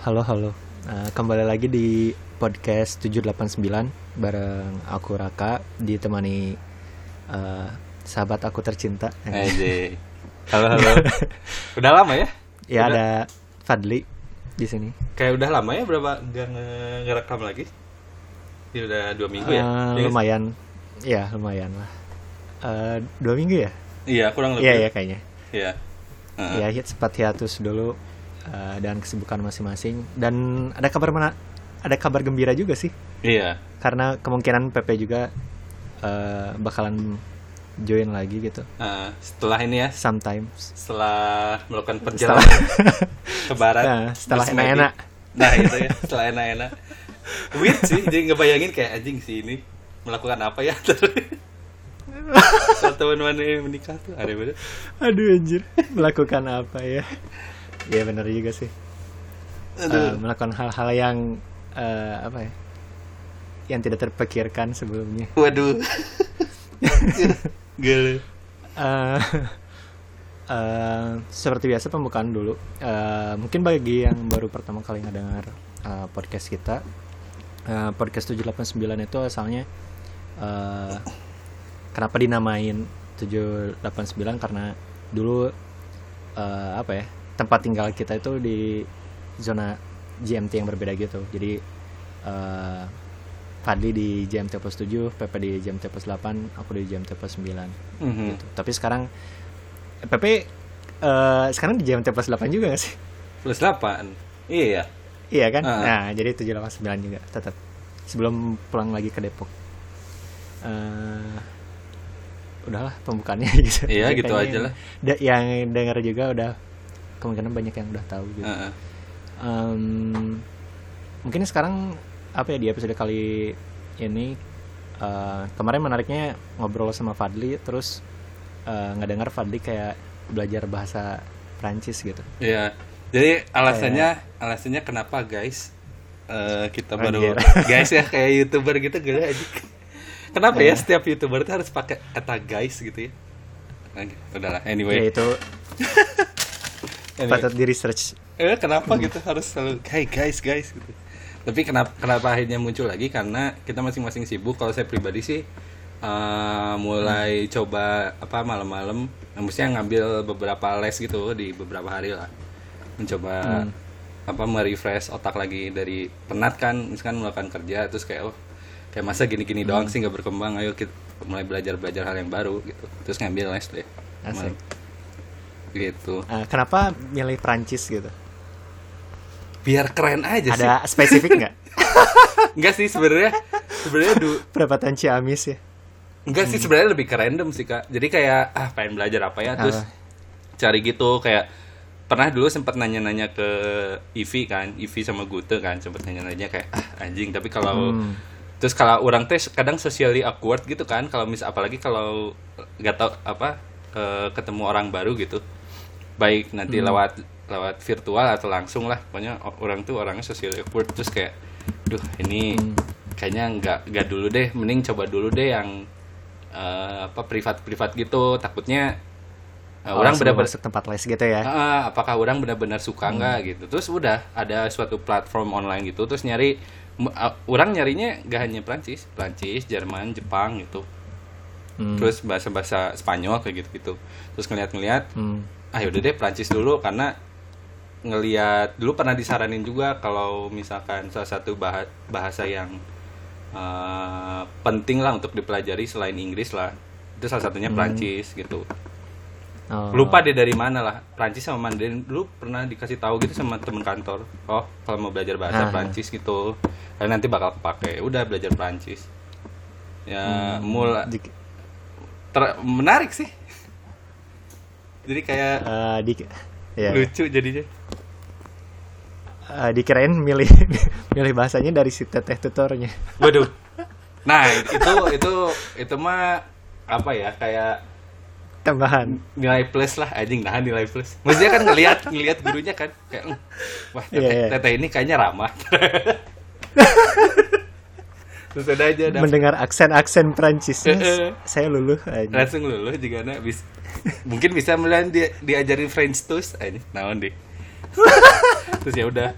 Halo halo. Eh, kembali lagi di podcast 789 bareng aku Raka ditemani eh, sahabat aku tercinta. Aja. Halo halo. udah lama ya? ya udah. ada Fadli di sini. Kayak udah lama ya berapa nggak nge- ngerekam lagi? Ya udah dua minggu ya? Eh, Iya, lumayan. Ya lumayan lah. Eh, dua minggu ya? Iya kurang lebih. Iya ya kayaknya. Iya. Heeh. Ya hit sempat hiatus dulu eh, dan kesibukan masing-masing. Dan ada kabar mana? Ada kabar gembira juga sih. Iya. Karena kemungkinan PP juga eh, bakalan join lagi gitu. Nah, setelah ini ya, Sometimes. setelah melakukan Setelah- perjalanan ke barat. Nah, setelah enak-enak. Nah itu ya, setelah enak-enak. Weird sih, jadi ngebayangin kayak anjing sih ini melakukan apa ya? Saat teman mana menikah tuh banget. Aduh anjir, melakukan apa ya? Ya benar juga sih. Aduh. melakukan hal-hal yang eh, apa ya? Yang tidak terpikirkan sebelumnya. Waduh. Gila. Eh, eh, seperti biasa pembukaan dulu. Eh, mungkin bagi yang baru pertama kali ngedengar eh, podcast kita, eh, podcast 789 itu asalnya eh, kenapa dinamain 789 karena dulu eh, apa ya tempat tinggal kita itu di zona GMT yang berbeda gitu. Jadi eh, Fadli di GMT plus 7, PP di GMT plus 8, aku di GMT plus 9 Mhm. gitu. Tapi sekarang PP eh, sekarang di GMT plus 8 juga gak sih? Plus 8. Iya ya. Iya kan? Ah. Nah, jadi 789 juga tetap sebelum pulang lagi ke Depok. Eh udahlah pembukaannya gitu. Iya, gitu aja lah. yang dengar juga udah kemungkinan banyak yang udah tahu gitu. Heeh. Em, mungkin sekarang apa ya di episode kali ini eh, kemarin menariknya ngobrol sama Fadli terus eh, nggak dengar Fadli kayak belajar bahasa Prancis gitu. Iya. Jadi alasannya alasannya kenapa guys eh, kita baru guys ya kayak youtuber gitu gila aja. Kenapa ya setiap youtuber itu harus pakai kata guys gitu ya? Nah, udahlah Ya anyway. itu Anyway. patut di research. Eh, kenapa gitu harus selalu hey guys guys gitu. Tapi kenapa kenapa akhirnya muncul lagi karena kita masing-masing sibuk. Kalau saya pribadi sih eh, mulai coba apa malam-malam, nah, maksudnya ngambil beberapa les gitu di beberapa hari lah, mencoba apa merefresh otak lagi dari penat kan, misalkan melakukan kerja terus kayak oh kayak masa gini-gini doang sih nggak berkembang. Ayo kita mulai belajar belajar hal yang baru gitu. Terus ngambil les deh. Asik. Gitu. Eh, kenapa milih Prancis gitu? Biar keren aja sih. Ada spesifik nggak? Enggak sih sebenarnya sebenarnya du Perapatan Ciamis ya? enggak sih sebenarnya lebih ke random sih kak jadi kayak ah pengen belajar apa ya terus Apa? cari gitu kayak pernah dulu sempat nanya-nanya ke Ivi kan Ivi sama Gute kan sempat nanya-nanya kayak ah anjing tapi kalau Hmm. terus kalau orang tes kadang socially awkward gitu kan kalau mis apalagi kalau nggak tau apa eh, ketemu orang baru gitu baik nanti lewat lewat virtual atau langsung lah. Pokoknya orang tuh orangnya socially awkward. Terus kayak duh ini kayaknya nggak nggak dulu deh. Mending coba dulu deh yang eh, apa privat privat gitu. Takutnya eh, Oh, orang benar-benar tempat les gitu ya? Ah, apakah orang benar-benar suka nggak gitu. Terus udah ada suatu platform online gitu terus nyari ah, orang nyarinya nggak hanya Prancis Prancis Jerman Jepang gitu. Hmm. terus bahasa-bahasa Spanyol kayak gitu-gitu. Terus ngeliat-ngeliat Hmm. Ah yaudah deh Prancis dulu karena ngeliat dulu pernah disaranin juga kalau misalkan salah satu bah- bahasa yang eh, penting lah untuk dipelajari selain Inggris lah itu salah satunya Prancis gitu. Oh. lupa deh dari mana lah Prancis sama Mandarin dulu pernah dikasih tahu gitu sama temen kantor oh kalau mau belajar bahasa Ah. Prancis gitu kalian nanti bakal kepake udah belajar Prancis. Ya mulai Di- ter- menarik sih jadi kayak eh, di, ya, lucu jadinya eh, dikirain milih milih bahasanya dari si teteh tutornya. waduh nah itu itu itu mah apa ya kayak Tambahan. nilai plus lah anjing nah nilai plus maksudnya kan ngelihat ngelihat gurunya kan kayak "Hmm, wah teteh, Iya, iya. teteh ini kayaknya ramah terus ada aja Mendengar aksen-aksen Prancisnya, Eh, eh. saya luluh aja. langsung luluh juga na bis mungkin bisa melihat dia diajarin French toast aja naon deh terus ya udah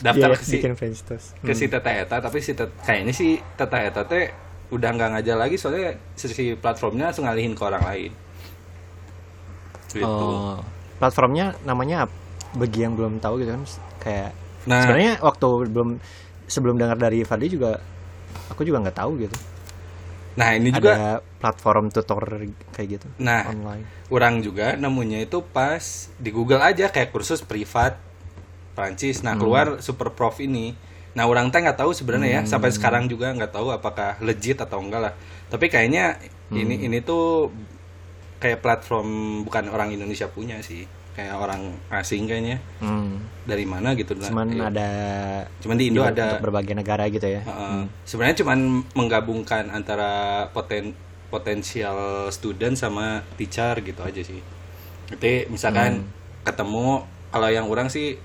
daftar Iya, ke si bikin French toast. ke si Teta Eta tapi si Teta, kayaknya si Teta Eta teh udah nggak ngajar lagi soalnya si, platformnya langsung ngalihin ke orang lain gitu Oh, platformnya namanya apa? Bagi yang belum tahu gitu kan kayak Nah. sebenarnya waktu belum sebelum dengar dari Fadli juga aku juga nggak tahu gitu. Nah ini juga Ada platform tutor kayak gitu Nah. online. orang juga nemunya itu pas di Google aja kayak kursus privat Prancis. Nah keluar super prof ini. Nah orang teh nggak tahu sebenarnya ya. Sampai sekarang juga nggak tahu apakah legit atau enggak lah. Tapi kayaknya ini ini tuh kayak platform bukan orang Indonesia punya sih kayak orang asing kayaknya Hmm. dari mana gitu Cuman iya. ada cuman di Indo ada untuk berbagai negara gitu ya. Heeh. sebenarnya cuman menggabungkan antara poten potensial student sama teacher gitu aja sih jadi misalkan ketemu kalau yang orang sih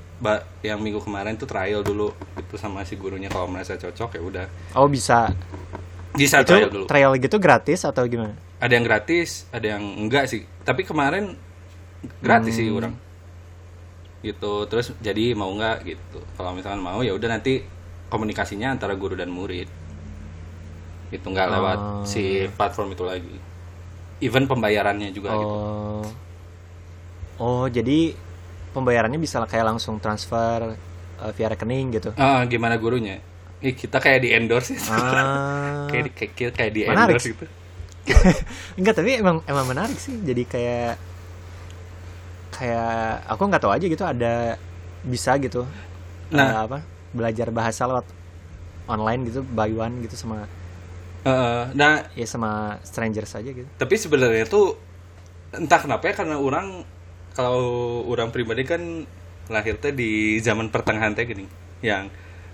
yang minggu kemarin tuh trial dulu itu sama si gurunya kalau merasa cocok ya udah Oh bisa. bisa itu trial dulu trial gitu gratis atau gimana? ada yang gratis ada yang enggak sih tapi kemarin gratis sih orang gitu terus jadi mau enggak gitu kalau misalkan mau ya udah nanti komunikasinya antara guru dan murid itu nggak lewat Oh. si platform itu lagi even pembayarannya juga gitu Oh. Oh, jadi pembayarannya bisa kayak langsung transfer eh, via rekening gitu. Ah, gimana gurunya Ih, kita kayak di endorse ya. Ah. kayak di kayak, kayak di endorse gitu Enggak, tapi emang emang menarik sih. Jadi kayak kayak aku nggak tahu aja gitu ada bisa gitu. Nah. eh, apa? Belajar bahasa lewat online gitu by one gitu sama Heeh. nah ya sama strangers aja gitu. tapi sebenarnya tuh entah kenapa ya karena orang kalau orang pribadi kan lahir teh di zaman pertengahan teh gini yang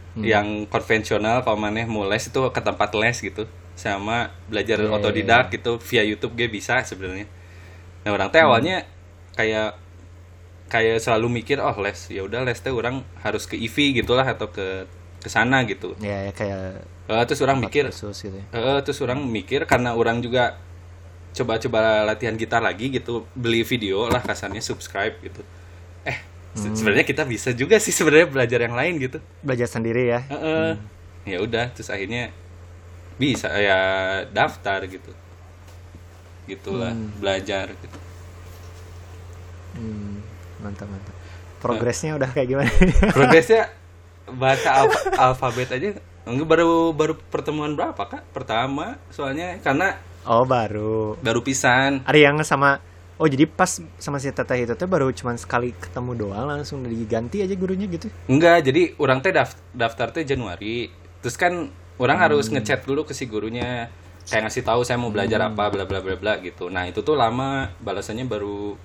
Hmm. yang konvensional kalau maneh mau les itu ke tempat les gitu sama belajar Iya, iya, otodidak gitu via YouTube gue bisa sebenarnya nah orang teh awalnya kayak kayak selalu mikir oh les. Ya udah les teh orang harus ke IV gitulah atau ke ke sana gitu. Ya, ya kayak Eh, terus orang mikir khusus gitu ya. Eh, terus orang mikir karena orang juga coba-coba latihan gitar lagi gitu beli video lah kasarnya subscribe gitu. Eh se- sebenarnya kita bisa juga sih sebenarnya belajar yang lain gitu. Belajar sendiri ya. Heeh. ya udah terus akhirnya bisa ya daftar gitu. Gitulah belajar gitu. Hmm, mantap mantap. Progresnya udah kayak gimana? progresnya baca alfa- alfabet aja enggak baru baru pertemuan berapa kak pertama soalnya karena oh baru. baru pisan Ada yang sama. Oh jadi pas sama si teteh itu tuh baru cuman sekali ketemu doang langsung diganti aja gurunya gitu. Enggak, jadi orang teh daft- daftar teh Januari. Terus kan orang harus ngechat dulu ke si gurunya kayak ngasih tahu saya mau belajar apa bla bla bla bla gitu. Nah, itu tuh lama balasannya baru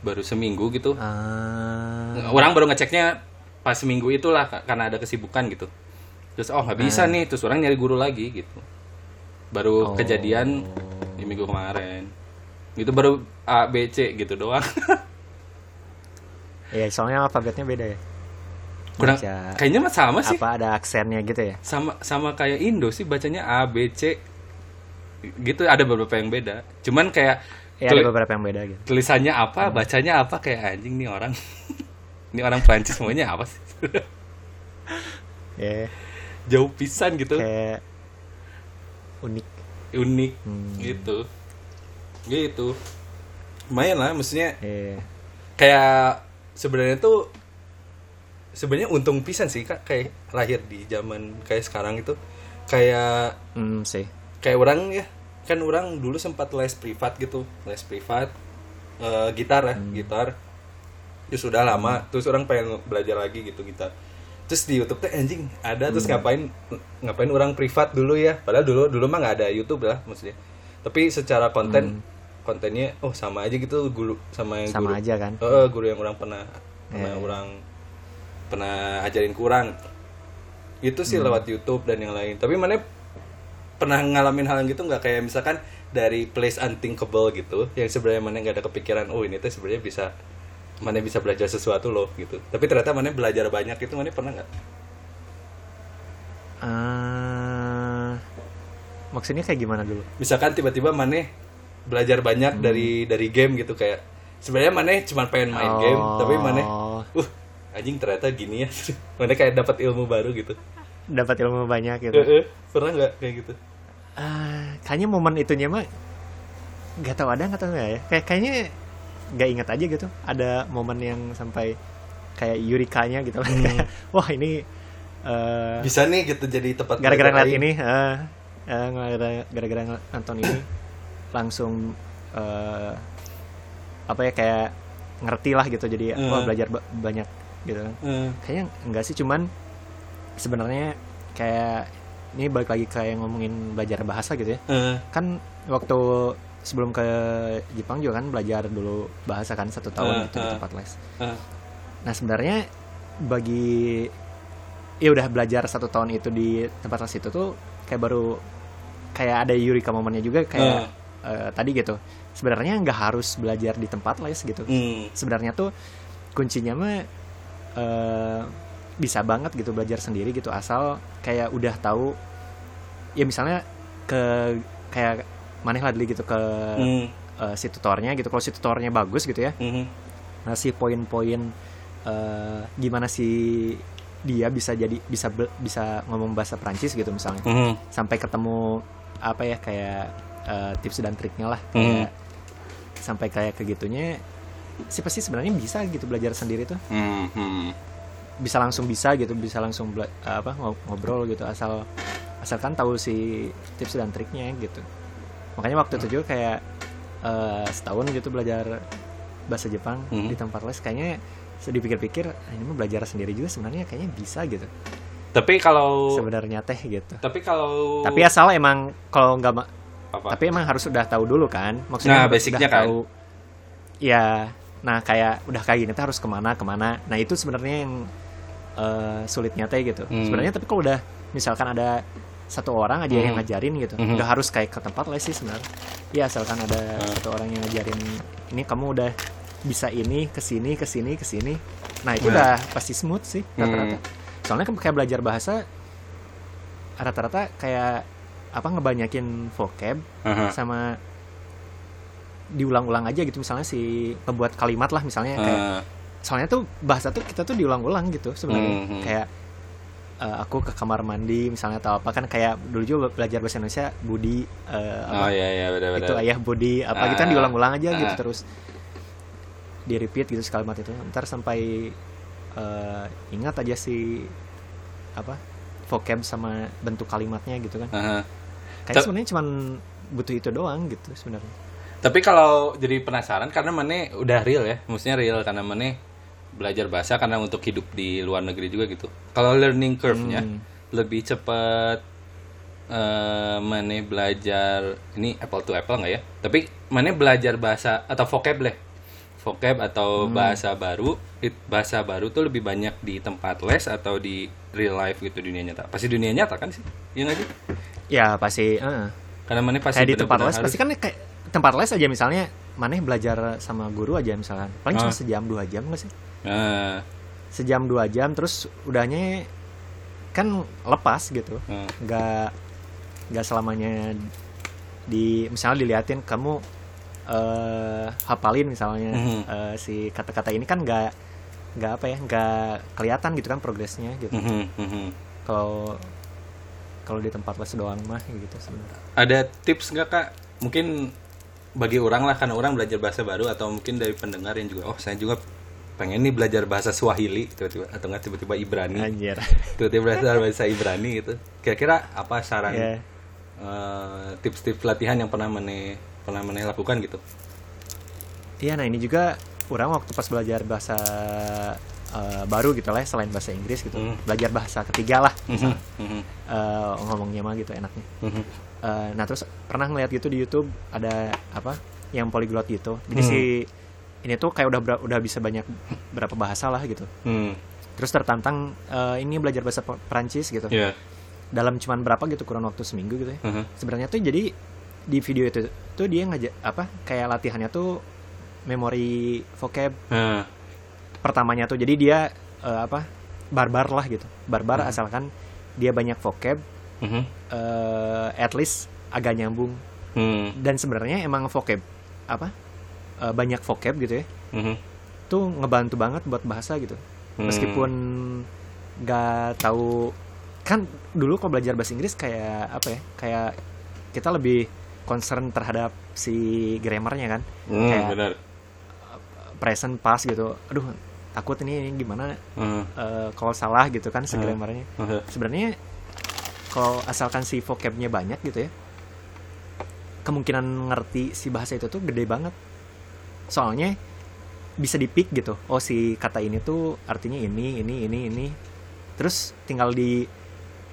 baru seminggu gitu. Ah. Orang baru ngeceknya pas seminggu itulah ka- karena ada kesibukan gitu. Terus oh nggak bisa nih, terus orang nyari guru lagi gitu. Baru Oh. kejadian di minggu kemarin. Itu baru A B C gitu doang. Ya soalnya alfabetnya beda ya. Kurang Baca kayaknya mah sama sih. apa ada aksennya gitu ya? sama sama kayak Indo sih bacanya A B C gitu ada beberapa yang beda cuman kayak Ya tuli- ada beberapa yang beda gitu. tulisannya apa bacanya apa kayak anjing nih orang ini orang Prancis semuanya apa sih Ya jauh pisan gitu kayak unik. unik Hmm. gitu gitu lumayan lah maksudnya Ya. kayak sebenarnya tuh sebenarnya untung pisan sih kak kayak lahir di zaman kayak sekarang itu kayak Hmm sih. kayak orang ya kan orang dulu sempat les privat gitu les privat eh, gitar ya gitar. Terus sudah lama. Terus orang pengen belajar lagi gitu gitar. Terus di YouTube teh anjing ada. Terus ngapain ngapain orang privat dulu ya? Padahal dulu dulu mah nggak ada YouTube lah maksudnya. Tapi secara konten kontennya oh sama aja gitu guru sama yang Sama guru. aja kan? Eh, guru yang orang pernah pernah Iya, iya. orang pernah ajarin kurang. Itu sih lewat YouTube dan yang lain. Tapi mana pernah ngalamin hal yang gitu nggak? Kayak misalkan dari place unthinkable gitu yang sebenarnya mana nggak ada kepikiran oh ini tuh sebenarnya bisa mana bisa belajar sesuatu loh gitu. Tapi ternyata mana belajar banyak itu mana pernah nggak? Ah, maksudnya kayak gimana dulu? misalkan tiba-tiba mana belajar banyak dari dari game gitu kayak sebenarnya mana cuma pengen main game tapi mana uh anjing ternyata gini ya. Mana kayak dapat ilmu baru gitu. Dapat ilmu banyak gitu. Heeh. pernah nggak kayak gitu Ah, kayaknya momen itunya mah nggak tahu ada nggak tahu nggak ya kayak kayaknya nggak ingat aja gitu ada momen yang sampai kayak Yurikanya gitu Hmm. wah ini eh, bisa nih gitu jadi tempat gara-gara ngeliat ini eh, eh, gara- gara-gara nonton ini langsung eh, apa ya kayak ngerti lah gitu jadi Hmm. wah belajar ba- banyak gitu kan Heeh. kayaknya enggak sih cuman sebenarnya kayak ini balik lagi kayak ngomongin belajar bahasa gitu ya Heeh. kan waktu sebelum ke Jepang juga kan belajar dulu bahasa kan satu tahun Eh, gitu di eh. tempat les Heeh. nah sebenarnya bagi ya udah belajar satu tahun itu di tempat les itu tuh kayak baru kayak ada eureka momennya juga kayak eh, tadi gitu sebenarnya nggak harus belajar di tempat les gitu Hmm. sebenarnya tuh kuncinya mah eh, bisa banget gitu belajar sendiri gitu asal kayak udah tahu ya misalnya ke kayak maneh lah dulu gitu ke Hmm. eh, si tutornya gitu kalau si tutornya bagus gitu ya Mhm. ngasih poin-poin eh, gimana sih dia bisa jadi bisa bisa ngomong bahasa Prancis gitu misalnya Mhm. sampai ketemu apa ya kayak eh, tips dan triknya lah Hmm. kayak sampai kayak ke gitunya sih pasti sebenarnya bisa gitu belajar sendiri tuh Mhm. Bisa langsung bisa gitu bisa langsung apa ngob- ngobrol gitu asal asalkan tahu si tips dan triknya gitu makanya waktu itu juga kayak eh, setahun gitu belajar bahasa Jepang Hmm. di tempat les kayaknya sedih pikir-pikir "Ah, ini mah belajar sendiri juga sebenarnya kayaknya bisa gitu Tapi kalau sebenarnya teh gitu tapi kalau tapi asal emang kalau nggak ma- apa? tapi emang harus udah tahu dulu kan Nah, maksudnya udah basicnya kan. tahu ya nah kayak udah kayak gini tuh harus ke mana ke mana nah itu sebenarnya yang eh, sulitnya teh gitu Hmm. sebenarnya tapi kalau udah misalkan ada satu orang aja yang Hmm. ngajarin gitu Mhm. nggak harus kayak ke tempat les sih sebenarnya ya asalkan ada Hmm. satu orang yang ngajarin ini kamu udah bisa ini ke sini ke sini ke sini nah itu Nah. udah pasti smooth sih rata-rata Hmm. soalnya kan kayak belajar bahasa rata-rata kayak apa ngebanyakin vocab Aha. sama diulang-ulang aja gitu misalnya si ngebuat kalimat lah misalnya kayak Ah. Soalnya tuh bahasa tuh kita tuh diulang-ulang gitu sebenarnya Mhm. kayak eh, aku ke kamar mandi misalnya atau apa kan kayak dulu juga belajar bahasa Indonesia Budi Oh apa iya iya benar benar. itu ayah Budi apa gitu kan Ah, diulang-ulang aja gitu ah. terus di repeat gitu si kalimat itu ntar sampai eh, ingat aja si apa vocab sama bentuk kalimatnya gitu kan Aha. kayaknya Tep- sebenarnya cuman butuh itu doang gitu sebenarnya Tapi kalau jadi penasaran karena mana udah real ya, maksudnya real karena mana belajar bahasa karena untuk hidup di luar negeri juga gitu. Kalau learning curve-nya Hmm. lebih cepat eh mana belajar ini apple to apple nggak ya? Tapi mana belajar bahasa atau vocab lah. Vocab atau Hmm. bahasa baru, bahasa baru tuh lebih banyak di tempat les atau di real life gitu dunia nyata. Pasti dunia nyata kan sih? Iya nggak sih? ya pasti eh. Karena mana pasti kayak di tempat les pasti kan kayak tempat les aja misalnya maneh belajar sama guru aja misalkan paling cuma Ah. sejam dua jam nggak sih Nah, sejam dua jam terus udahnya kan lepas gitu nah. nggak nggak selamanya di misalnya diliatin kamu eh hafalin misalnya Mhm. eh, si kata-kata ini kan nggak nggak apa ya nggak kelihatan gitu kan progresnya gitu Mhm, mhm. kalau kalau di tempat les doang mah gitu sebenarnya Ada tips nggak kak? Mungkin bagi orang lah karena orang belajar bahasa baru atau mungkin dari pendengar yang juga oh saya juga pengen nih belajar bahasa Swahili tiba-tiba atau nggak tiba-tiba Ibrani. Anjir. Tiba-tiba belajar bahasa Ibrani gitu. Kira-kira apa saran ya eh, tips-tips latihan yang pernah mana pernah mana lakukan gitu? Iya, nah ini juga orang waktu pas belajar bahasa eh, baru gitu lah, selain bahasa Inggris gitu, Hmm. belajar bahasa ketiga lah, mhm, eh, ngomongnya mah gitu enaknya. mhm. Eh, nah terus pernah ngeliat gitu di YouTube ada apa yang polyglot gitu, jadi Hmm. si ini tuh kayak udah udah bisa banyak berapa bahasa lah gitu. Hmm, Terus tertantang eh, ini belajar bahasa Pe- Perancis gitu, ya dalam cuman berapa gitu kurang waktu seminggu gitu ya. Mhm. Sebenarnya tuh jadi di video itu tuh dia ngajak apa kayak latihannya tuh memori vocab Nah, pertamanya tuh jadi dia eh, apa barbar lah gitu barbar Hmm. asalkan dia banyak vocab mhm, eh, at least agak nyambung hmm, dan sebenarnya emang vocab apa eh, banyak vocab gitu ya mhm, tuh ngebantu banget buat bahasa gitu Hmm. meskipun nggak tahu kan dulu kalau belajar bahasa Inggris kayak apa ya kayak kita lebih concern terhadap si grammarnya kan Hmm, kayak benar. present past gitu aduh takut ini, ini gimana Hmm. eh, kalau salah gitu kan si Hmm. grammarnya Hmm. sebenarnya kalau asalkan si vocabnya banyak gitu ya kemungkinan ngerti si bahasa itu tuh gede banget soalnya bisa dipik gitu oh si kata ini tuh artinya ini ini ini ini terus tinggal di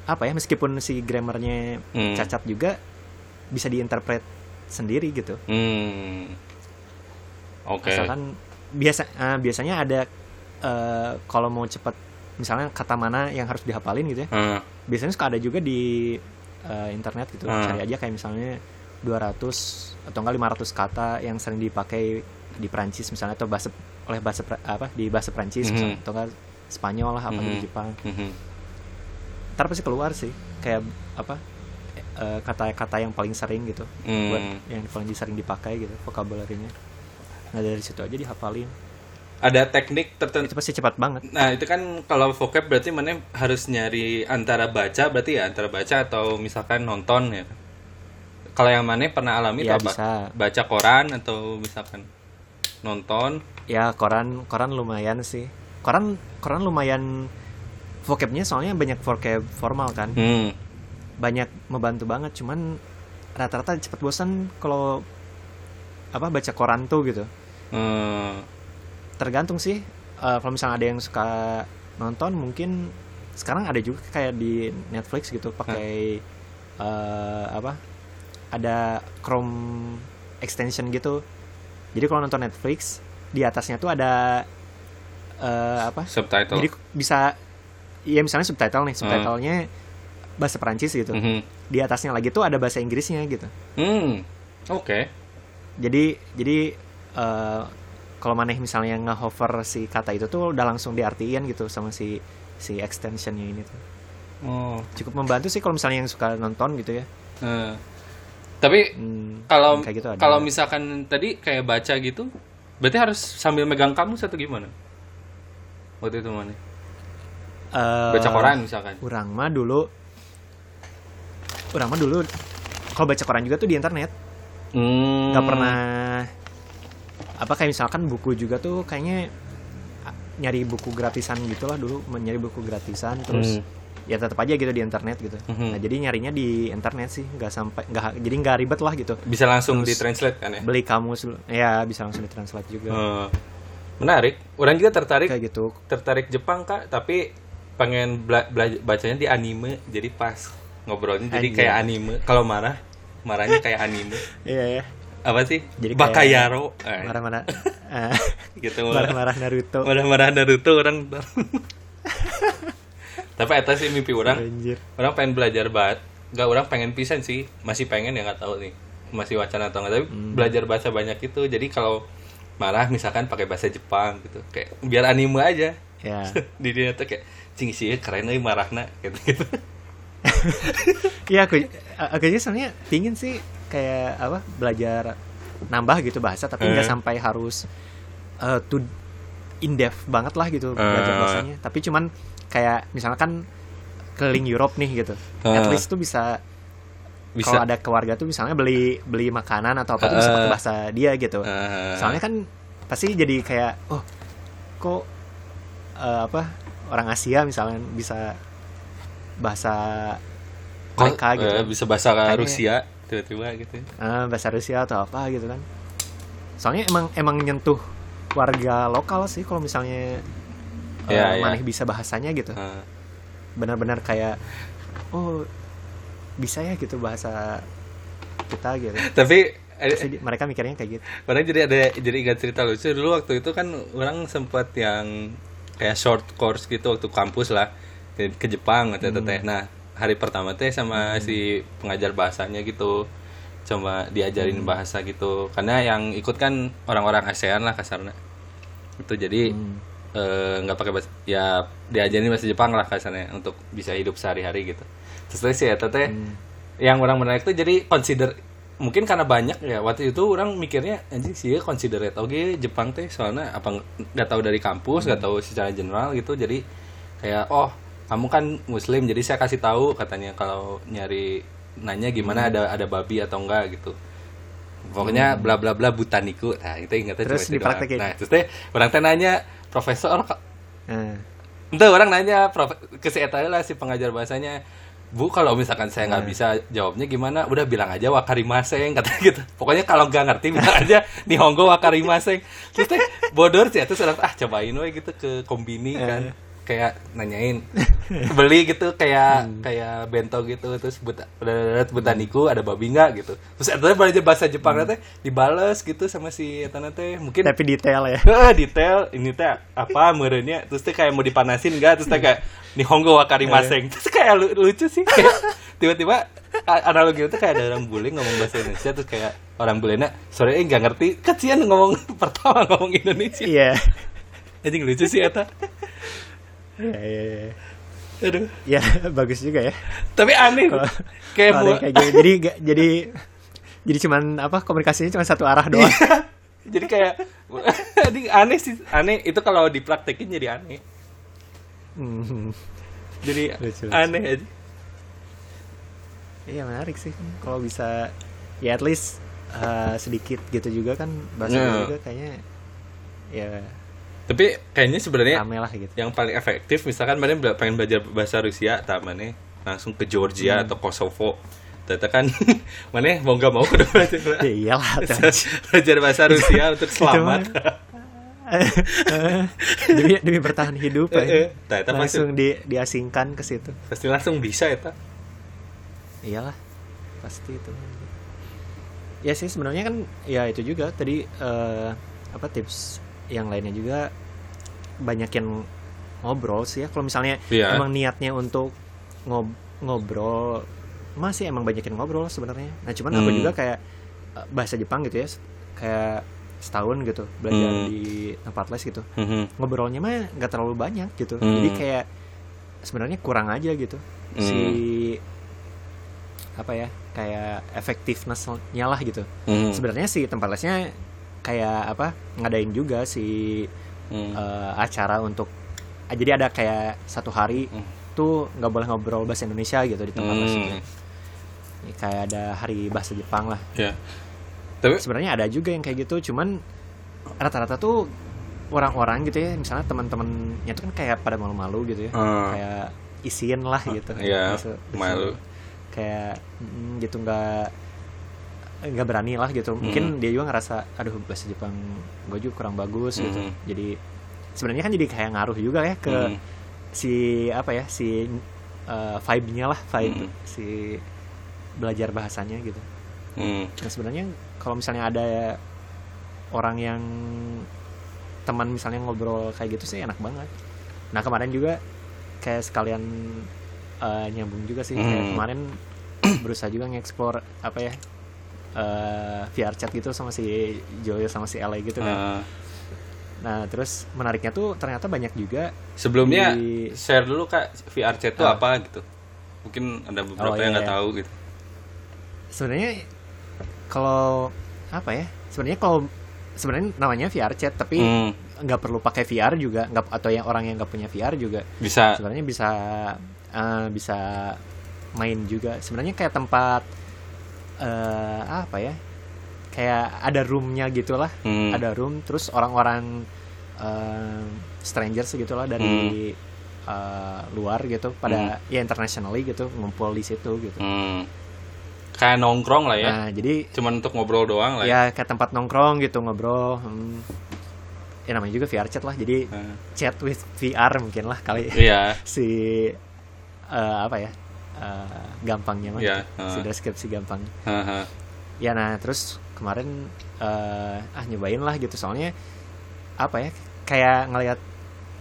apa ya meskipun si grammarnya Hmm. cacat juga bisa diinterpret sendiri gitu Hmm. Oke. asalkan biasa eh, biasanya ada eh, kalau mau cepat misalnya kata mana yang harus dihafalin gitu ya Hmm. biasanya suka ada juga di eh, internet gitu Hmm. cari aja kayak misalnya 200 atau enggak 500 kata yang sering dipakai di Prancis misalnya atau bahasa oleh bahasa apa di bahasa Prancis Mhm. misalnya, atau enggak Spanyol lah apa Mhm. di Jepang Mhm. ntar pasti keluar sih kayak apa eh, kata-kata yang paling sering gitu Hmm. buat yang paling sering dipakai gitu vocabulary-nya nah dari situ aja dihafalin Ada teknik tertentu. itu pasti cepat banget Nah, itu kan kalau vocab berarti mana harus nyari antara baca berarti ya antara baca atau misalkan nonton ya. Kalau yang mana pernah alami Ya, apa? bisa. Baca koran atau misalkan nonton. ya koran koran lumayan sih koran koran lumayan vocabnya soalnya banyak vocab formal kan Hmm. banyak membantu banget cuman rata-rata cepet bosan kalau apa baca koran tuh gitu Hmm. Tergantung sih Eh, kalau misalnya ada yang suka nonton mungkin sekarang ada juga kayak di Netflix gitu pakai eh, apa ada Chrome extension gitu jadi kalau nonton Netflix di atasnya tuh ada eh, apa Subtitle. jadi bisa ya misalnya subtitle nih subtitlenya bahasa Perancis gitu Mhm. di atasnya lagi tuh ada bahasa Inggrisnya gitu Hmm. Oke. jadi jadi eh, kalau maneh misalnya nge-hover si kata itu tuh udah langsung diartiin gitu sama si si extensionnya ini tuh Oh. cukup membantu sih kalau misalnya yang suka nonton gitu ya Eh. Tapi Hmm, kalau gitu kalau misalkan tadi kayak baca gitu, berarti harus sambil megang kamus atau gimana? Waktu itu mana? Eh, Baca koran misalkan. Urang mah dulu Urang mah dulu kalau baca koran juga tuh di internet Hmm. nggak pernah apa kayak misalkan buku juga tuh kayaknya nyari buku gratisan gitulah dulu nyari buku gratisan terus Hmm. ya tetap aja gitu di internet gitu Mhm. nah jadi nyarinya di internet sih nggak sampai nggak jadi nggak ribet lah gitu bisa langsung Terus- ditranslate kan ya? beli kamus ya bisa langsung ditranslate juga Eh, menarik. Orang juga tertarik kayak gitu tertarik Jepang kak, tapi pengen bela- bela- bacanya di anime, jadi pas ngobrolnya jadi kayak anime. Kalau marah, marahnya kayak anime. iya ya Apa sih? Jadi Bakayaro. Eh, marah-marah eh, gitu. marah-marah Naruto Marah-marah Naruto orang. tapi itu sih mimpi orang. Anjir. Orang pengen belajar banget. Gak orang pengen pisan sih, masih pengen ya nggak tahu nih. Masih wacana atau nggak tapi Hmm. belajar bahasa banyak itu. Jadi kalau marah misalkan pakai bahasa Jepang gitu, kayak biar anime aja. ya di dia tuh kayak cing sih keren marahna gitu gitu. Iya aku aku aja sebenarnya pingin sih kayak apa belajar nambah gitu bahasa tapi nggak Eh. sampai harus eh to in depth banget lah gitu belajar Eh. bahasanya tapi cuman kayak misalkan keliling Europe nih gitu Eh. at least tuh bisa, Bisa. kalau ada keluarga tuh misalnya beli beli makanan atau apa tuh bisa pakai bahasa dia gitu Eh, soalnya kan pasti jadi kayak oh kok eh, apa orang Asia misalnya bisa bahasa mereka gitu bisa bahasa Kayaknya- Rusia tiba-tiba gitu. Ah, bahasa Rusia atau apa gitu kan. Soalnya emang emang nyentuh warga lokal sih kalau misalnya eh, Iya, iya. maneh bisa bahasanya gitu. Eh, benar-benar kayak oh bisa ya gitu bahasa kita gitu. Tapi eh, Pasti mereka mikirnya kayak gitu. orang jadi ada jadi ingat cerita lucu. Dulu waktu itu kan orang sempat yang kayak short course gitu waktu kampus lah ke, ke Jepang atau Hmm. teh. Nah hari pertama teh sama si pengajar bahasanya gitu. Coba diajarin Hmm. bahasa gitu. Karena yang ikut kan orang-orang ASEAN lah kasarnya. Itu jadi Hmm. eh, nggak pakai bahasa ya diajarin bahasa Jepang lah kasarnya untuk bisa hidup sehari-hari gitu. Terus teh si eta teh Hmm. yang orang menarik tuh jadi consider mungkin karena banyak ya waktu itu orang mikirnya anjing sih considerate oke Jepang teh soalnya apa nggak tahu dari kampus nggak tahu secara general gitu. Jadi kayak oh kamu kan muslim jadi saya kasih tahu katanya kalau nyari nanya gimana ada ada babi atau enggak gitu. Pokoknya bla bla bla butaniku nah itu ingatnya Terus cuma itu nah terus teh orang teh nanya profesor Nah, Entah orang nanya prof, ke si Eta lah si pengajar bahasanya Bu kalau misalkan saya nggak bisa jawabnya gimana? Udah bilang aja wakarimaseng kata gitu. Pokoknya kalau nggak ngerti bilang aja nihongo wakarimaseng terus teh bodor sih terus orang ah cobain we gitu ke kombini kan kayak nanyain beli gitu kayak kayak bento gitu terus buta butaniku ada babi nggak gitu. Terus Eta belajar bahasa Jepang teh dibales gitu sama si Eta teh mungkin tapi detail ya. Detail ini teh apa merenya terus teh kayak mau dipanasin enggak terus teh kayak nihongo wakarimaseng terus kayak lu- lucu sih kayak tiba-tiba analogi itu kayak ada orang bule ngomong bahasa Indonesia terus kayak orang bulenya sore eh nggak ngerti. Kasihan ngomong pertama ngomong Indonesia. Iya. anjing lucu sih eta Iya, iya, iya. aduh Ya, bagus juga ya. tapi aneh Kalau kayak yang kayak gini. Jadi ga- jadi jadi cuman apa komunikasinya cuma satu arah doang. jadi kayak anjing aneh sih aneh itu kalau dipraktekin jadi aneh Hmm. jadi Lucu, lucu. aneh aja Iya menarik sih kalau bisa ya at least uh, sedikit gitu juga kan bahasa Iya. juga kayaknya ya tapi kayaknya sebenarnya lah gitu. yang paling efektif misalkan mana pengen belajar bahasa Rusia tak mana langsung ke Georgia Hmm. atau Kosovo ternyata kan mana mau nggak mau udah belajar Ya iyalah. belajar bahasa Rusia untuk selamat demi demi bertahan hidup Eh, eh. ya. Langsung di diasingkan ke situ. pasti langsung bisa ya tak Iyalah. Pasti itu. Ya sih sebenarnya kan ya itu juga tadi eh, apa tips yang lainnya juga banyakin ngobrol sih ya. Kalau misalnya Iya. emang niatnya untuk ngob ngobrol masih emang banyakin ngobrol sebenarnya. Nah, cuman aku Hmm. juga kayak eh, bahasa Jepang gitu ya. kayak setahun gitu belajar Hmm. di tempat les gitu Mhm. ngobrolnya mah nggak terlalu banyak gitu Hmm. jadi kayak sebenarnya kurang aja gitu si apa ya kayak effectiveness-nya lah gitu Mhm. sebenarnya si tempat lesnya kayak apa ngadain juga si Mhm. eh, acara untuk ah, jadi ada kayak satu hari Hmm. tuh nggak boleh ngobrol bahasa Indonesia gitu di tempat Hmm. itu. Ya, kayak ada hari bahasa Jepang lah ya tapi sebenarnya ada juga yang kayak gitu cuman rata-rata tuh orang-orang gitu ya misalnya teman-temannya tuh kan kayak pada malu-malu gitu ya Hmm. kayak isin lah gitu Gitu, gitu. malu. kayak mm, gitu nggak nggak berani lah gitu Hmm. mungkin dia juga ngerasa aduh bahasa Jepang gue juga kurang bagus gitu Hmm. jadi sebenarnya kan jadi kayak ngaruh juga ya ke Hmm. si apa ya si uh, vibe-nya lah vibe Hmm. si belajar bahasanya gitu Mhm. Nah sebenarnya kalau misalnya ada orang yang teman misalnya ngobrol kayak gitu sih enak banget. Nah kemarin juga kayak sekalian eh, nyambung juga sih kayak Hmm. kemarin berusaha juga nge-explore apa ya eh, VR chat gitu sama si Joyo sama si LA gitu kan. Ah. Nah terus menariknya tuh ternyata banyak juga sebelumnya Di- share dulu kak VR chat itu Ah. apa gitu mungkin ada beberapa Oh, yang iya, nggak iya. tahu gitu sebenarnya kalau apa ya sebenarnya kalau sebenarnya namanya VR chat tapi Hmm. nggak perlu pakai VR juga nggak atau yang orang yang nggak punya VR juga bisa sebenarnya bisa eh, bisa main juga sebenarnya kayak tempat eh, apa ya? Kayak ada roomnya gitulah. Hmm. ada room terus orang-orang eh, strangers gitulah dari eh, luar gitu pada ya internationally gitu ngumpul di situ gitu. Hmm. kayak nongkrong lah ya? Nah jadi cuman untuk ngobrol doang lah ya, ya kayak tempat nongkrong gitu ngobrol hmm. ya namanya juga VR chat lah jadi Ah. chat with VR mungkin lah kali. Iya. Si eh, apa ya eh, gampangnya mah Iya, si ah. deskripsi gampang Haha. ya nah terus kemarin eh, ah nyobain lah gitu soalnya apa ya kayak ngelihat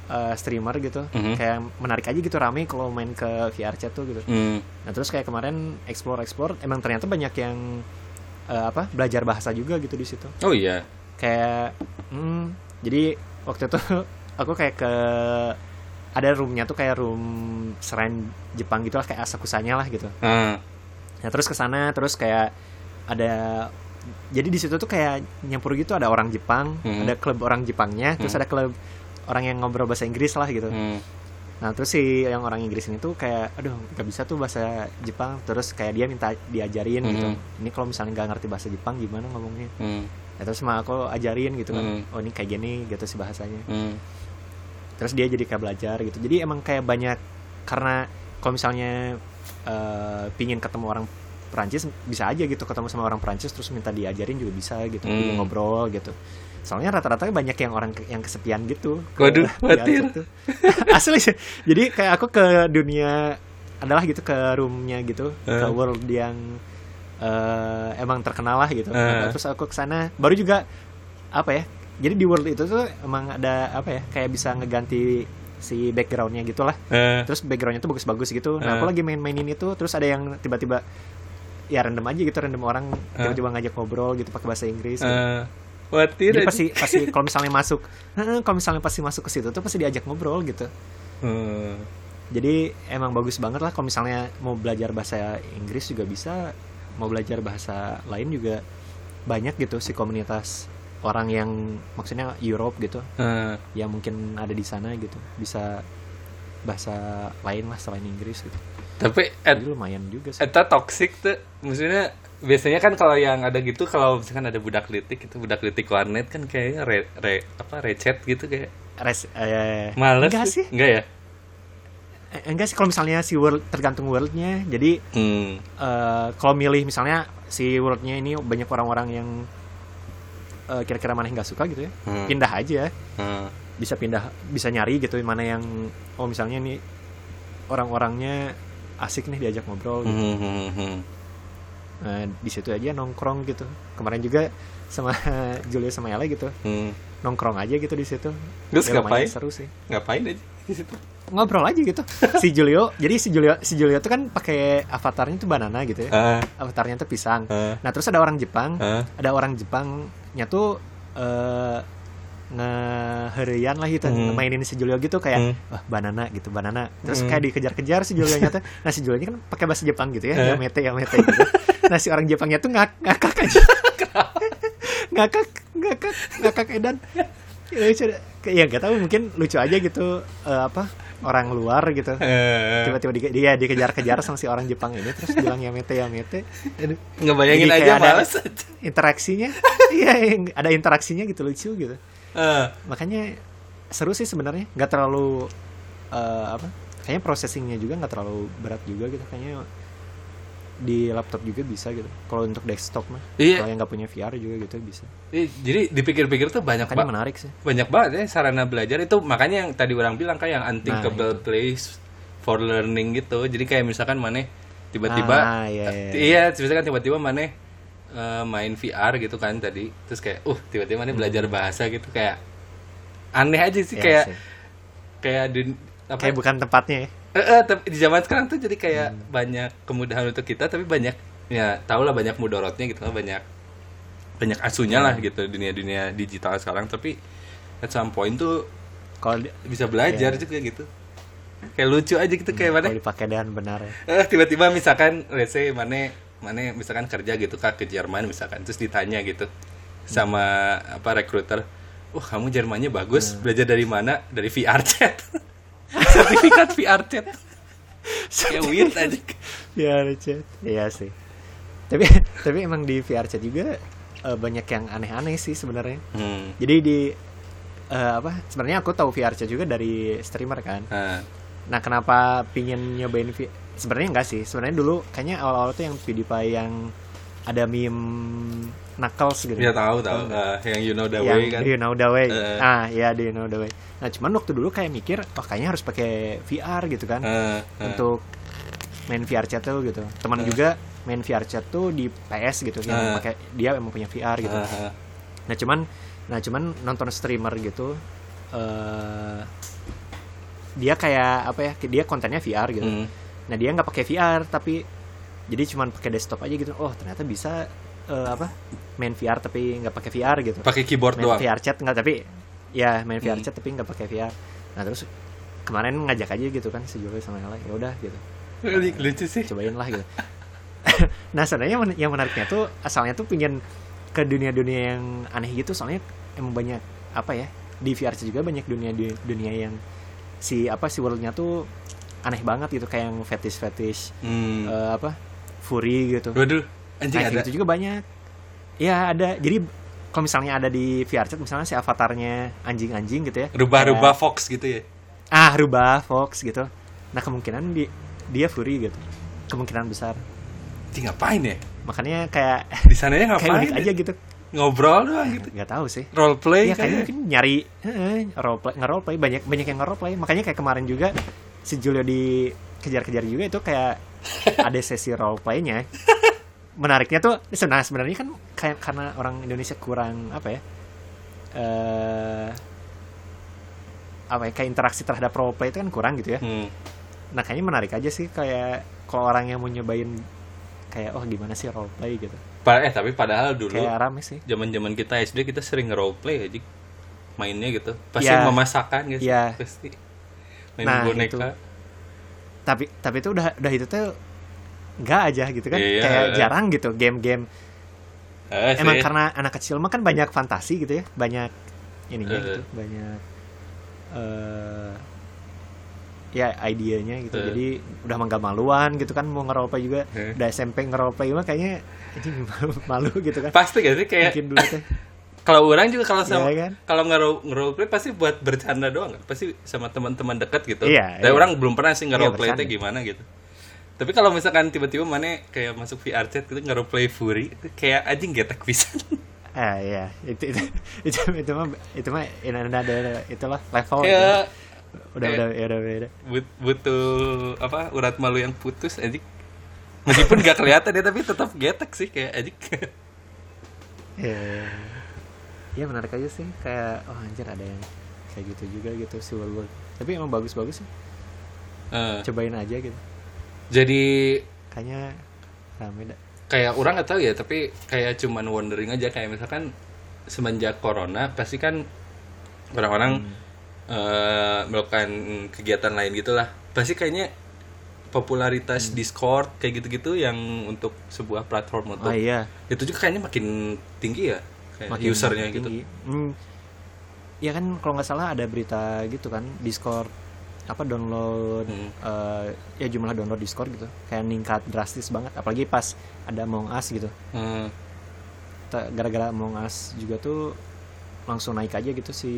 eh, streamer gitu Mhm. kayak menarik aja gitu rame kalau main ke VR chat tuh gitu Hmm. nah terus kayak kemarin explore explore emang ternyata banyak yang eh, apa belajar bahasa juga gitu di situ oh iya kayak hmm, jadi waktu itu aku kayak ke ada roomnya tuh kayak room shrine Jepang gitu lah kayak asakusanya lah gitu Ah. nah terus ke sana terus kayak ada jadi di situ tuh kayak nyampur gitu ada orang Jepang Hmm. ada klub orang Jepangnya terus Hmm. ada klub orang yang ngobrol bahasa Inggris lah gitu Hmm. nah terus si yang orang Inggris ini tuh kayak aduh nggak bisa tuh bahasa Jepang terus kayak dia minta diajarin gitu Hmm. ini kalau misalnya nggak ngerti bahasa Jepang gimana ngomongnya Hmm. Nah, terus sama aku ajarin gitu kan Hmm. oh ini kayak gini gitu sih bahasanya Hmm. Terus dia jadi kayak belajar gitu jadi emang kayak banyak karena kalau misalnya eh, pingin ketemu orang Perancis bisa aja gitu ketemu sama orang Perancis terus minta diajarin juga bisa gitu Hmm. Ngobrol gitu soalnya rata-rata banyak yang orang ke- yang kesepian gitu ke- Waduh, khawatir. Tuh. asli sih jadi kayak aku ke dunia adalah gitu ke roomnya gitu ke Eh. world yang eh, emang terkenal lah gitu. Nah, terus aku ke sana baru juga apa ya jadi di world itu tuh emang ada apa ya kayak bisa ngeganti si backgroundnya gitu lah Eh. terus backgroundnya tuh bagus-bagus gitu nah Eh. aku lagi main-mainin itu terus ada yang tiba-tiba ya random aja gitu random orang tiba-tiba ngajak ngobrol gitu pakai bahasa Inggris gitu. Eh. Khawatir jadi pasti pasti kalau misalnya masuk "Heeh, kalau misalnya pasti masuk ke situ tuh pasti diajak ngobrol gitu Hmm. jadi emang bagus banget lah kalau misalnya mau belajar bahasa Inggris juga bisa mau belajar bahasa lain juga banyak gitu si komunitas orang yang maksudnya Europe gitu Eh. yang mungkin ada di sana gitu. Bisa bahasa lain lah selain Inggris gitu. Tapi jadi lumayan juga sih. eta toxic tuh maksudnya biasanya kan kalau yang ada gitu kalau misalkan ada budak litik itu budak litik warnet kan kayaknya re, re- apa recet gitu kayak. Res, eh, males enggak sih. Enggak ya? Eh, enggak sih kalau misalnya si world tergantung worldnya. Jadi hmm. eh, kalau milih misalnya si worldnya ini banyak orang-orang yang eh, kira-kira mana yang nggak suka gitu ya Hmm. pindah aja Hmm. bisa pindah bisa nyari gitu mana yang oh misalnya nih orang-orangnya asik nih diajak ngobrol gitu. Hmm, hmm, hmm. Nah, di situ aja nongkrong gitu kemarin juga sama Julia sama Ella gitu Hmm. nongkrong aja gitu di situ Terus Ya, ngapain? seru sih ngapain aja di situ ngobrol aja gitu si Julio jadi si Julio si Julio tuh kan pakai avatarnya tuh banana gitu ya Ah, avatarnya tuh pisang ah, nah terus ada orang Jepang ah. ada orang Jepangnya tuh eh ngeherian lah gitu Hmm. mainin si Julio gitu kayak Hmm. wah banana gitu banana terus Hmm. kayak dikejar-kejar si Julio nya tuh nah si Julio nya kan pakai bahasa Jepang gitu ya Eh. yamete yamete gitu nah si orang Jepangnya tuh ngak ngakak aja ngakak ngakak ngakak edan ya, deh. Kayak- ya gak tahu mungkin lucu aja gitu eh, apa orang luar gitu. Eh, tiba-tiba di, dia dikejar-kejar sama si orang Jepang ini terus bilang yamete yamete aduh, ngebayangin Jadi aja ada- males interaksinya. Iya yang- ada interaksinya gitu lucu gitu. Ah, makanya seru sih sebenarnya. Nggak terlalu eh, apa kayaknya processingnya juga nggak terlalu berat juga gitu. Kayaknya di laptop juga bisa gitu. Kalau untuk desktop mah Iya. kalau yang nggak punya VR juga gitu bisa. Eh, jadi dipikir-pikir tuh banyak banget menarik sih. banyak banget ya sarana belajar itu. Makanya yang tadi orang bilang kayak yang unthinkable Nah, place for learning gitu. Jadi kayak misalkan mana tiba-tiba Ah, iya, iya. iya. misalkan tiba-tiba mana eh, main VR gitu kan tadi. Terus kayak uh tiba-tiba mana belajar bahasa gitu. Kayak aneh aja sih Iya kayak sih. kayak di apa? Kayak bukan tempatnya ya Eh, eh, tapi di zaman sekarang tuh jadi kayak Hmm. banyak kemudahan untuk kita tapi banyak ya tau lah banyak mudorotnya gitu banyak banyak asunya Hmm. lah gitu dunia-dunia digital sekarang. Tapi at some point tuh kalau bisa belajar Iya. juga gitu. Kayak lucu aja gitu kayak mana? kalau dipakai dengan benar ya. Eh tiba-tiba misalkan let's say mana mana misalkan kerja gitu kak ke Jerman misalkan terus ditanya gitu sama apa recruiter wah kamu Jermannya bagus belajar dari mana? Dari VR chat sertifikat VR chat. Kayak weird aja. VR chat. Iya sih. Tapi tapi emang di VR chat juga eh, banyak yang aneh-aneh sih sebenarnya. Hmm. jadi di eh, apa sebenarnya aku tahu VR chat juga dari streamer kan. Ah, nah kenapa pingin nyobain V sebenarnya enggak sih. Sebenarnya dulu kayaknya awal-awal tuh yang PewDiePie yang ada meme Knuckles gitu ya tahu tahu? Ah, yang you know the yang way kan you know the way Eh. ah ya do you know the way nah cuman waktu dulu kayak mikir wah kayaknya harus pakai VR gitu kan Ah, ah. untuk main VR chat tuh gitu teman Eh. juga main VR chat tuh di PS gitu yang pakai dia emang punya VR gitu ah. nah cuman nah cuman nonton streamer gitu eh dia kayak apa ya dia kontennya VR gitu Hmm. nah dia nggak pakai VR tapi jadi cuman pakai desktop aja gitu oh ternyata bisa eh, apa main VR tapi nggak pakai VR gitu. Pakai keyboard main doang? VR chat nggak tapi ya main VR Hmm. chat tapi nggak pakai VR nah terus kemarin ngajak aja gitu kan si sama Ella ya udah gitu. Lucu sih. Cobain lah gitu. Nah sebenarnya yang menariknya tuh asalnya tuh pingin ke dunia-dunia yang aneh gitu soalnya emang banyak apa ya di VR juga banyak dunia dunia yang si apa si worldnya tuh aneh banget gitu kayak yang fetish fetish Hmm. eh, apa furry gitu. Waduh, anjing Nah, ada. kayak gitu juga banyak. Ya ada. Jadi kalau misalnya ada di VR chat misalnya si avatarnya anjing-anjing gitu ya. Rubah-rubah Kayak, Fox gitu ya. ah, rubah Fox gitu. Nah, kemungkinan di, dia furry gitu. Kemungkinan besar. Anjing ngapain ya? Makanya kayak Di sananya kayak ngapain? unik aja gitu. Ngobrol doang gitu. Nggak tahu sih. Role play Ya kayaknya kayak. mungkin nyari eh, role play, nge play banyak banyak yang nge play. Makanya kayak kemarin juga si Julio di kejar-kejar juga itu kayak ada sesi role playnya. Menariknya tuh nah sebenarnya kan kayak karena orang Indonesia kurang apa ya? eh apa ya kayak interaksi terhadap role play itu kan kurang gitu ya. Hmm. Nah, kayaknya menarik aja sih kayak kalau orang yang mau nyobain kayak oh gimana sih role play gitu. Eh tapi padahal dulu Kayak rame sih. zaman-zaman kita SD kita sering role play aja mainnya gitu. Pasti Ya. memasakkan gitu. Ya. Pasti. Main Nah, boneka. tapi tapi itu udah udah itu tuh nggak aja gitu kan Iya. kayak jarang gitu game-game Eh, emang sih. karena anak kecil mah kan banyak fantasi gitu ya banyak ininya Eh. gitu banyak eh ya idenya gitu Eh. jadi udah mangga maluan gitu kan mau ngeroleplay juga Eh. udah SMP ngeroleplay mah kayaknya ini malu, malu gitu kan pasti gak sih kayak mungkin dulu teh kalau orang juga kalau sama Iya kan? kalau nge- nge-roleplay pasti buat bercanda doang pasti sama teman-teman dekat gitu Iya, tapi iya. orang belum pernah sih nge-roleplay bercanda. itu gimana gitu tapi kalau misalkan tiba-tiba mana kayak masuk VR chat gitu nge-roleplay Fury itu kayak anjing getek pisan ah ya itu itu itu, itu mah itu mah ada ada itulah level kayak gitu. udah kayak- udah ya udah beda. but- butuh apa urat malu yang putus anjing. Meskipun gak kelihatan ya tapi tetap getek sih kayak anjing. Ya ya menarik aja sih kayak oh anjir ada yang kayak gitu juga gitu si World tapi emang bagus-bagus sih. Eh, cobain aja gitu jadi kayaknya rame dah. kayak orang nggak tahu ya tapi kayak cuman wondering aja. Kayak misalkan semenjak corona pasti kan orang-orang eh, melakukan kegiatan lain gitulah. Pasti kayaknya popularitas Discord kayak gitu-gitu yang untuk sebuah platform oh untuk iya. itu juga kayaknya makin tinggi ya kayak makin usernya makin gitu. tinggi. Hmm. ya kan kalau nggak salah ada berita gitu kan Discord apa download Hmm. eh, ya jumlah download Discord gitu kayak meningkat drastis banget apalagi pas ada Among Us gitu Hmm, gara-gara Among Us juga tuh langsung naik aja gitu si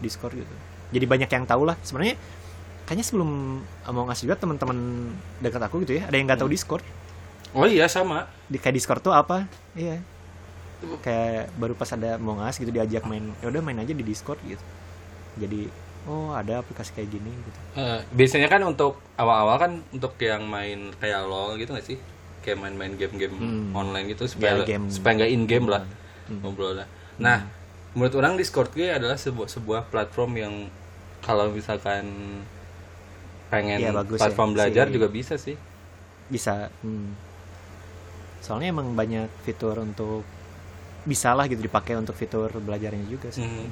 Discord gitu. Jadi banyak yang tahu lah. Sebenarnya kayaknya sebelum Among Us juga teman-teman dekat aku gitu ya, ada yang nggak tahu Discord. oh iya sama Di kayak Discord tuh apa? Iya. Kayak baru pas ada Among Us gitu diajak main, ya udah main aja di Discord gitu. Jadi oh ada aplikasi kayak gini gitu. Eh, biasanya kan untuk awal-awal kan untuk yang main kayak LOL gitu gak sih? Kayak main-main game-game Hmm. online gitu supaya Ya, game. supaya nggak in game lah Hmm. ngobrol lah. Nah, menurut orang Discord gue adalah sebuah sebuah platform yang kalau misalkan pengen Iya, bagus platform ya, belajar si- juga bisa sih. Bisa. hmm. Soalnya emang banyak fitur untuk bisa lah gitu dipakai untuk fitur belajarnya juga sih. Hmm.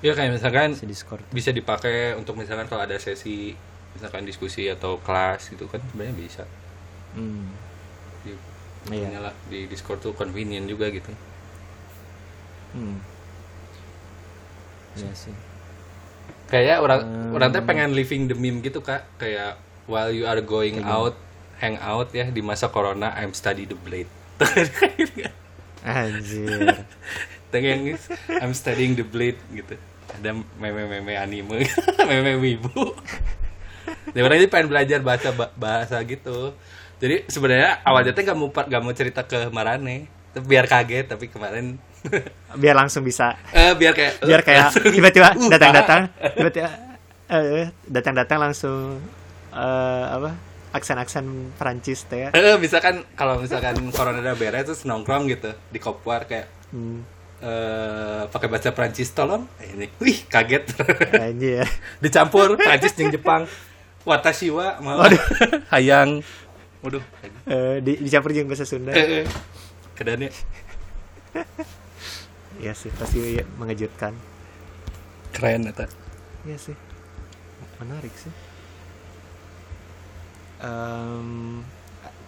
Ya kayak misalkan Discord. bisa dipakai untuk misalkan kalau ada sesi misalkan diskusi atau kelas gitu kan sebenarnya bisa. Hmm. Di, Iya. inilah, di Discord tuh convenient juga gitu. Hmm. Iya sih. Kayak orang Hmm. orang tuh pengen living the meme gitu kak. Kayak while you are going out, hang out ya di masa corona, I'm study the blade. Anjir. Yang I'm studying the blade gitu. Ada meme-meme anime, meme wibu. Dia orang ini pengen belajar bahasa bahasa gitu. Jadi sebenarnya awalnya tuh gak mau gak mau cerita ke Marane, biar kaget. Tapi kemarin Biar langsung bisa. eh biar kayak Biar kayak langsung- tiba-tiba Uh, datang-datang, tiba-tiba eh, datang-datang langsung eh, apa? Aksen-aksen Prancis teh. ya. Eh, misalkan kalau misalkan corona udah beres terus nongkrong gitu di Kopwar kayak Hmm. Eh pakai bahasa Prancis tolong ini wih kaget Anjir. dicampur Prancis jeung Jepang watashi wa mau hayang waduh Eh, di, dicampur jeung bahasa Sunda. eh, eh. kedannya Iya sih, pasti mengejutkan. keren eta Iya sih. Menarik sih. Em,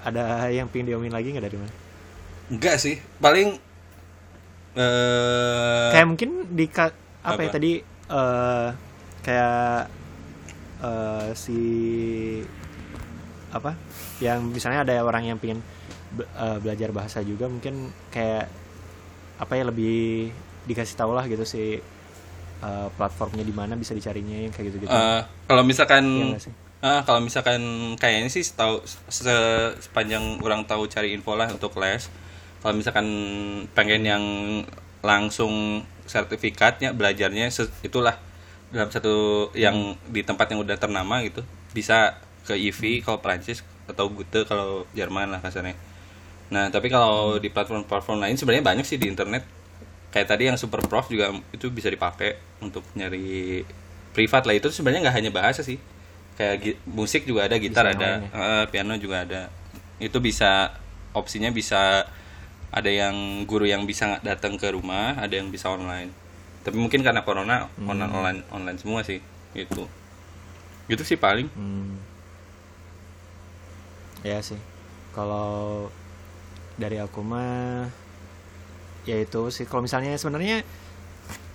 ada yang pingin diomongin lagi nggak dari mana Enggak sih, paling eh kayak mungkin di ka- apa, ya apa? tadi eh kayak eh si apa yang misalnya ada orang yang pengen be- eh, belajar bahasa juga mungkin kayak apa ya lebih dikasih tahu lah gitu si eh, platformnya di mana bisa dicarinya yang kayak gitu gitu eh, kalau misalkan sih? ah, kalau misalkan kayaknya sih tahu se- sepanjang orang tahu cari info lah untuk les. Kalau misalkan pengen yang langsung sertifikatnya belajarnya itulah. Dalam satu yang di tempat yang udah ternama gitu bisa ke IV kalau Prancis atau Gute kalau Jerman lah kasarnya. Nah tapi kalau di platform-platform lain sebenarnya banyak sih di internet. Kayak tadi yang super prof juga itu bisa dipakai untuk nyari privat lah. Itu sebenarnya nggak hanya bahasa sih. Kayak musik juga ada gitar Bisa ada eh, piano juga ada. Itu bisa opsinya bisa ada yang guru yang bisa datang ke rumah ada yang bisa online tapi mungkin karena corona online online online semua sih gitu gitu sih paling Hmm. Ya sih. Kalau dari aku mah ya itu sih kalau misalnya sebenarnya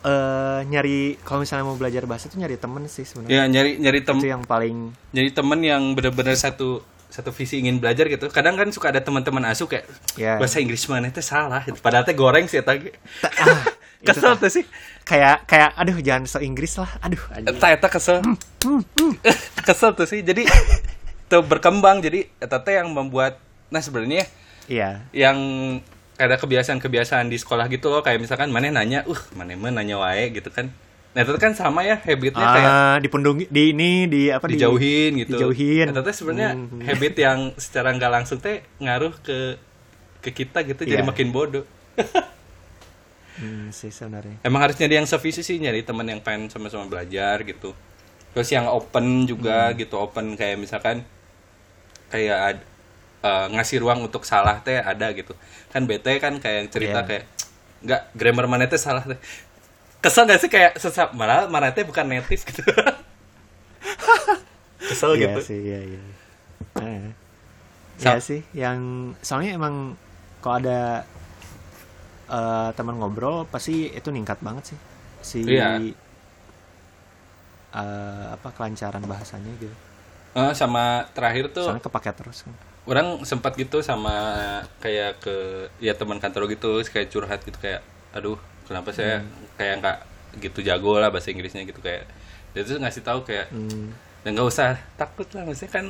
eh nyari kalau misalnya mau belajar bahasa tuh nyari temen sih sebenarnya. ya nyari nyari tem Itu yang paling nyari temen yang bener-bener satu satu visi ingin belajar gitu kadang kan suka ada teman-teman asuh kayak ya bahasa Inggris mana itu salah gitu. padahal teh goreng sih tadi ta- ah, kesel tuh sih kayak kayak aduh jangan so Inggris lah. Aduh anjing. Eta eta kesel. kesel tuh sih. Jadi tuh berkembang jadi eta teh yang membuat nah sebenarnya Iya. yang ada kebiasaan-kebiasaan di sekolah gitu loh kayak misalkan mana nanya, "Uh, mana mah nanya wae" gitu kan. Nah, itu kan sama ya habitnya kayak Ah, dipundungi di ini di apa di- dijauhin gitu. Dijauhin. Teh sebenarnya Hmm. habit yang secara nggak langsung teh ngaruh ke ke kita gitu jadi Iya. makin bodoh. Hmm, sih sebenarnya. Emang harus nyari yang sevisi sih, nyari teman yang pengen sama-sama belajar gitu. Terus yang open juga Hmm. gitu, open kayak misalkan kayak ad- eh, ngasih ruang untuk salah teh ada gitu. Kan bete kan kayak cerita Iya. kayak nggak grammar mana teh salah teh. Kesel gak sih kayak sesat malah mana teh bukan native gitu. Kesel Iya gitu. sih, iya iya. Eh. Sa- Iya sih, yang soalnya emang kalau ada eh, teman ngobrol pasti itu ningkat banget sih si Iya. eh, apa kelancaran bahasanya gitu. Eh, sama terakhir tuh Soalnya kepake terus kan. orang sempat gitu sama kayak ke ya teman kantor gitu kayak curhat gitu kayak aduh kenapa saya kayak nggak gitu jago lah bahasa Inggrisnya gitu kayak dia tuh ngasih tahu kayak Hmm, dan nggak usah takut lah maksudnya kan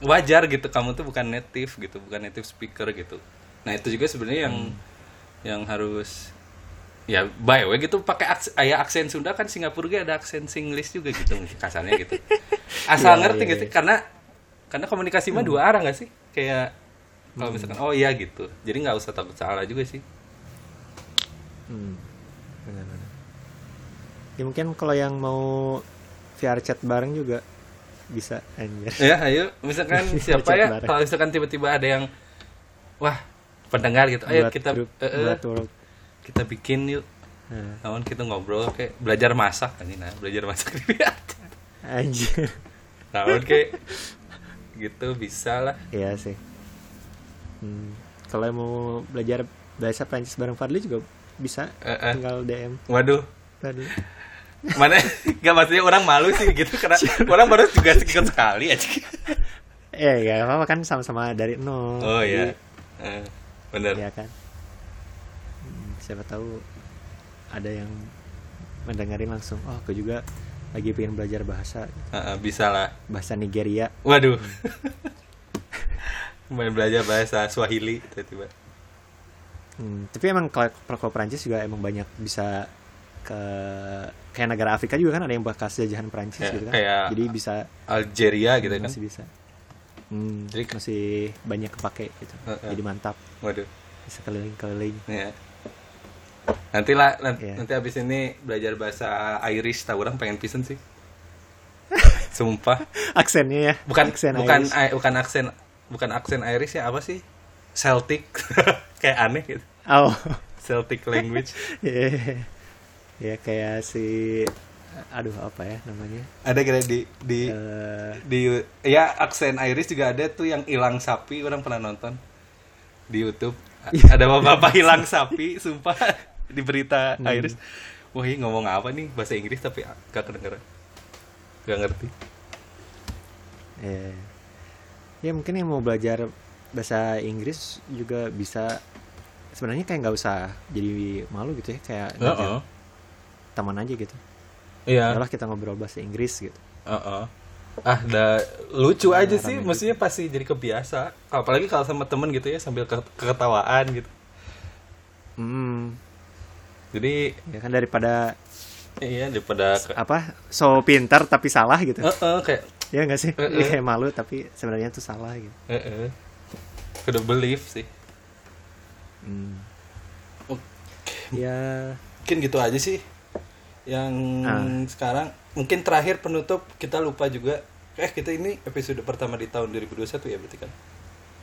wajar gitu kamu tuh bukan native gitu bukan native speaker gitu. Nah itu juga sebenarnya yang yang harus ya by the way gitu pakai aks ayah aksen Sunda kan Singapura juga ada aksen Singlish juga gitu kasarnya gitu. Asal Iya, ngerti iya, gitu iya. karena karena komunikasi mah dua arah nggak sih? Kayak kalau misalkan oh iya gitu. Jadi nggak usah takut salah juga sih. Hmm. Ya mungkin kalau yang mau VR chat bareng juga bisa anjir. ya ayo misalkan siapa ya bareng. kalau misalkan tiba-tiba ada yang wah pendengar gitu ayo Buat kita grup, eh, buat world. kita bikin yuk Namun kita ngobrol kayak belajar masak kan nah belajar masak anjir. Namun kayak gitu bisa lah. Iya sih. Hmm. Kalau mau belajar bahasa Prancis bareng Fadli juga bisa Eh, eh. tinggal DM Waduh, Fadli. Mana nggak maksudnya orang malu sih gitu karena orang baru juga ikut sekali aja. Eh, ya apa kan sama-sama dari nol. Oh iya, Eh, bener. Iya kan. Hmm, siapa tahu ada yang mendengarin langsung. Oh, aku juga lagi pengen belajar bahasa Eh, eh, bisa lah. bahasa Nigeria. Waduh, main belajar bahasa Swahili tiba-tiba. Hmm, tapi emang kalau kalau Prancis juga emang banyak bisa ke kayak negara Afrika juga kan ada yang bekas jajahan Prancis Ya, gitu kan. kayak Jadi bisa Algeria gitu kan. masih bisa. Hmm, Jadi- masih banyak kepake gitu. Heeh. Jadi mantap. Waduh. Bisa keliling-keliling. Ya. Nanti lah, nanti, Iya. nanti abis ini belajar bahasa Irish, tahu orang pengen pisan sih. Sumpah. Aksennya ya. bukan aksen bukan Irish. Bukan aksen bukan aksen Irish ya apa sih Celtic kayak aneh gitu Oh. Celtic language Iya. Ya kayak si aduh apa ya namanya? Ada kira di di Eh, di ya aksen Iris juga ada tuh yang hilang sapi orang pernah nonton di YouTube. Ada bapak-bapak hilang sapi sumpah di berita Iris. Wah ini ngomong apa nih? Bahasa Inggris tapi gak kedengeran. Gak ngerti. Eh, ya mungkin yang mau belajar bahasa Inggris juga bisa. Sebenarnya kayak nggak usah jadi malu gitu ya kayak ngajak Heeh. Teman aja gitu. Iya. Yalah kita ngobrol bahasa Inggris gitu. Heeh. ah da, lucu aja sih maksudnya pasti jadi kebiasa. Apalagi kalau sama temen gitu ya sambil ke ketawaan gitu. Hmm. Jadi ya kan daripada iya daripada ke- apa so pintar tapi salah gitu. Heeh, kayak ya nggak sih? Ya, eh. kayak malu tapi sebenarnya itu salah gitu. Heeh. Kudu believe sih. Hmm. Ya. Mungkin gitu aja sih yang Ah. sekarang mungkin terakhir penutup kita lupa juga. Eh kita ini episode pertama di tahun 2021 ya berarti kan?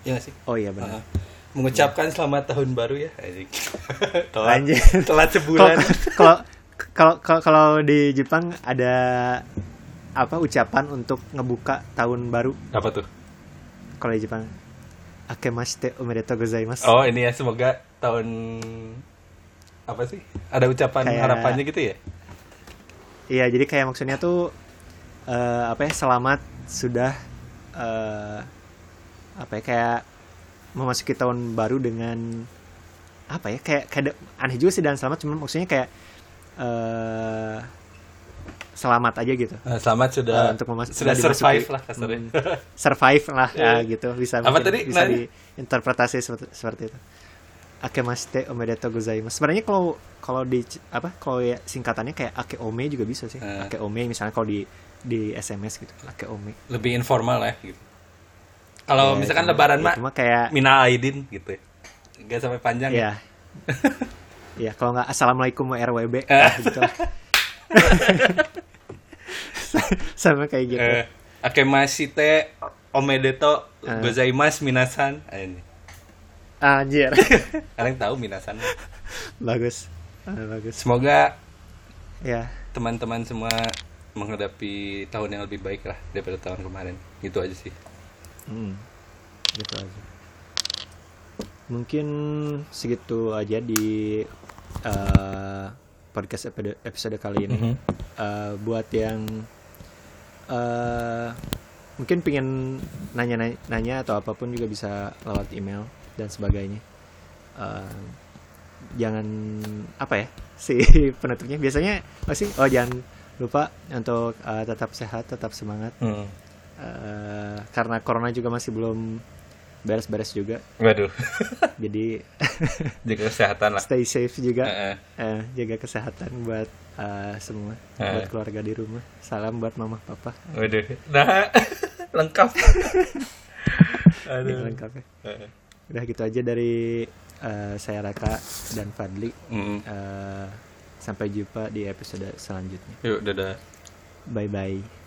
Ya nggak sih? Oh iya benar. Ah. mengucapkan selamat tahun baru ya telat, Anjir. telat sebulan. Kalau kalau kalau kalau di Jepang ada apa ucapan untuk ngebuka tahun baru? Apa tuh? Kalau di Jepang akemashite omedetou gozaimasu. Oh ini ya semoga tahun apa sih? Ada ucapan Kayak- harapannya gitu ya iya jadi kayak maksudnya tuh eh, apa ya selamat sudah eh, apa ya kayak memasuki tahun baru dengan apa ya kayak kayak aneh juga sih dan selamat cuman maksudnya kayak eh selamat aja gitu Nah, selamat sudah Eh, untuk memas- sudah sudah survive dimasuki. lah kasarnya Hmm. survive lah ya gitu bisa Apa mungkin tadi bisa nanya? diinterpretasi seperti, seperti itu akemashite omedetou gozaimasu sebenarnya kalau kalau di apa kalau ya singkatannya kayak akeome juga bisa sih Eh. akeome misalnya kalau di di SMS gitu akeome lebih informal ya gitu kalau Ya, misalkan cuma- lebaran ya, mah cuma kayak Mina Aidin gitu ya. Gak sampai panjang ya. ya ya kalau nggak assalamualaikum RWB Eh. gitu lah. sama kayak gitu Eh, Akemashite Omedeto Eh. Gozaimasu Minasan. Ah, ini. Anjir Kalian tahu Minasan. bagus Ah, bagus Semoga ya teman-teman semua menghadapi tahun yang lebih baik lah daripada tahun kemarin. Itu aja sih. Hmm, gitu aja. Mungkin segitu aja di eh, podcast episode, episode kali ini. Mhm. Eh, buat yang eh mungkin pengen nanya-nanya atau apa pun juga bisa lewat email dan sebagainya. Eh, jangan apa ya si penutupnya biasanya masih oh jangan lupa untuk eh, tetap sehat, tetap semangat. Hmm. Eh, karena corona juga masih belum beres-beres juga Waduh. jadi Jaga kesehatan lah. stay safe juga Heeh. Eh, jaga kesehatan buat eh, semua Eh. buat keluarga di rumah salam buat mama papa Waduh. Nah, lengkap. Aduh. lengkap ya Heeh. Udah gitu aja dari eh, saya Raka dan Fadli Mm. Eh, sampai jumpa di episode selanjutnya Yuk, dadah. bye bye